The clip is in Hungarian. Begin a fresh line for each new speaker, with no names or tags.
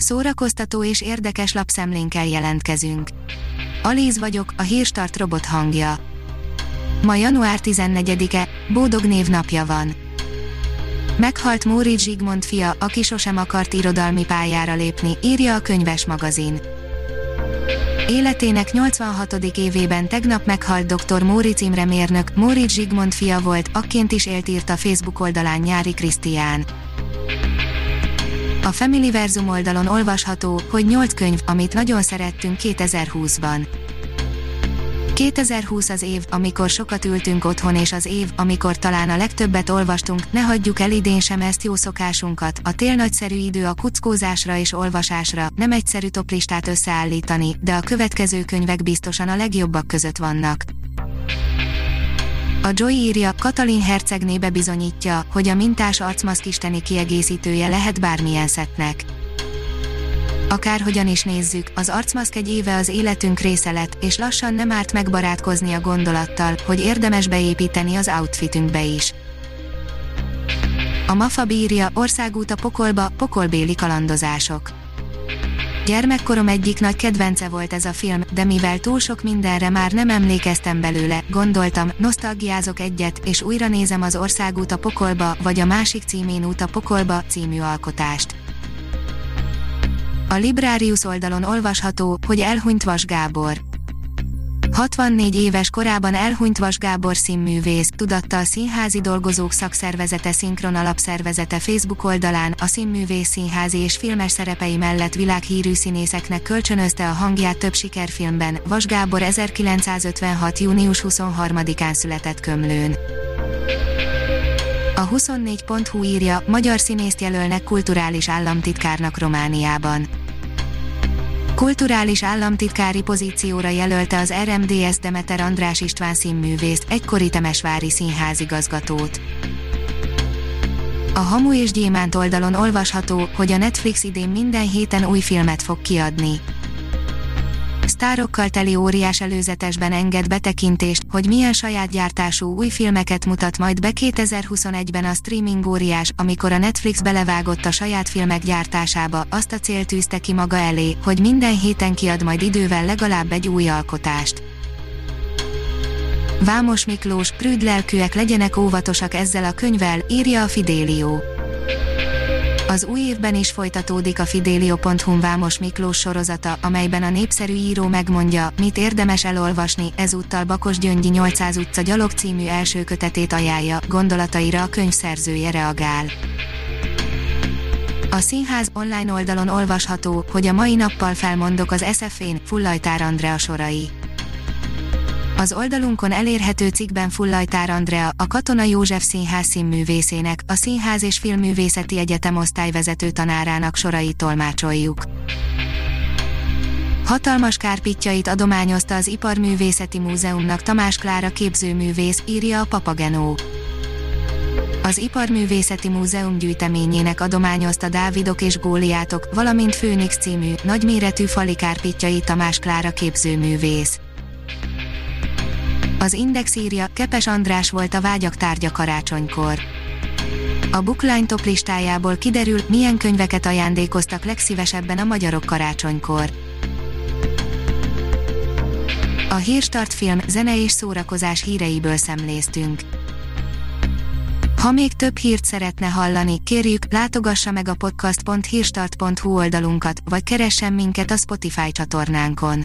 Szórakoztató és érdekes lapszemlénkkel jelentkezünk. Alíz vagyok, a hírstart robot hangja. Ma január 14-e, Bódog névnapja van. Meghalt Móricz Zsigmond fia, aki sosem akart irodalmi pályára lépni, írja a könyves magazin. Életének 86. évében tegnap meghalt dr. Móricz Imre mérnök, Móricz Zsigmond fia volt, akként is élt írt a Facebook oldalán Nyári Krisztián. A Familyverzum oldalon olvasható, hogy 8 könyv, amit nagyon szerettünk 2020-ban. 2020 az év, amikor sokat ültünk otthon és az év, amikor talán a legtöbbet olvastunk, ne hagyjuk el idén sem ezt jó szokásunkat, a tél nagyszerű idő a kuckózásra és olvasásra, nem egyszerű toplistát összeállítani, de a következő könyvek biztosan a legjobbak között vannak. A Joy írja, Katalin hercegnébe bizonyítja, hogy a mintás arcmaszk isteni kiegészítője lehet bármilyen szetnek. Akárhogyan is nézzük, az arcmaszk egy éve az életünk része lett, és lassan nem árt megbarátkozni a gondolattal, hogy érdemes beépíteni az outfitünkbe is. A Mafa bírja, országút a pokolba, pokolbéli kalandozások. Gyermekkorom egyik nagy kedvence volt ez a film, de mivel túl sok mindenre már nem emlékeztem belőle, gondoltam, nosztalgiázok egyet, és újra nézem az Országút a pokolba, vagy a másik címén út a pokolba című alkotást. A Librarius oldalon olvasható, hogy elhunyt Vas Gábor. 64 éves korában elhunyt Vas Gábor színművész, tudatta a Színházi Dolgozók Szakszervezete Szinkron Alapszervezete Facebook oldalán, a színművész színházi és filmes szerepei mellett világhírű színészeknek kölcsönözte a hangját több sikerfilmben, Vas Gábor 1956. június 23-án született Kömlőn. A 24.hu írja, magyar színészt jelölnek kulturális államtitkárnak Romániában kulturális államtitkári pozícióra jelölte az RMDS Demeter András István színművészt, egykori Temesvári színházigazgatót. A Hamu és Gyémánt oldalon olvasható, hogy a Netflix idén minden héten új filmet fog kiadni sztárokkal teli óriás előzetesben enged betekintést, hogy milyen saját gyártású új filmeket mutat majd be 2021-ben a streaming óriás, amikor a Netflix belevágott a saját filmek gyártásába, azt a cél tűzte ki maga elé, hogy minden héten kiad majd idővel legalább egy új alkotást. Vámos Miklós, prűd lelkűek legyenek óvatosak ezzel a könyvvel, írja a Fidélió. Az új évben is folytatódik a Fidelio.hu Vámos Miklós sorozata, amelyben a népszerű író megmondja, mit érdemes elolvasni, ezúttal Bakos Gyöngyi 800 utca gyalog című első kötetét ajánlja, gondolataira a könyv szerzője reagál. A színház online oldalon olvasható, hogy a mai nappal felmondok az SF-én, Fullajtár Andrea sorai. Az oldalunkon elérhető cikkben Fullajtár Andrea, a Katona József Színház színművészének, a Színház és Filmművészeti Egyetem osztályvezető tanárának sorai tolmácsoljuk. Hatalmas kárpitjait adományozta az Iparművészeti Múzeumnak Tamás Klára képzőművész, írja a Papagenó. Az Iparművészeti Múzeum gyűjteményének adományozta Dávidok és Góliátok, valamint Főnix című, nagyméretű fali kárpitjai Tamás Klára képzőművész. Az Index írja, Kepes András volt a vágyak tárgya karácsonykor. A Bookline top listájából kiderül, milyen könyveket ajándékoztak legszívesebben a magyarok karácsonykor. A Hírstart film, zene és szórakozás híreiből szemléztünk. Ha még több hírt szeretne hallani, kérjük, látogassa meg a podcast.hírstart.hu oldalunkat, vagy keressen minket a Spotify csatornánkon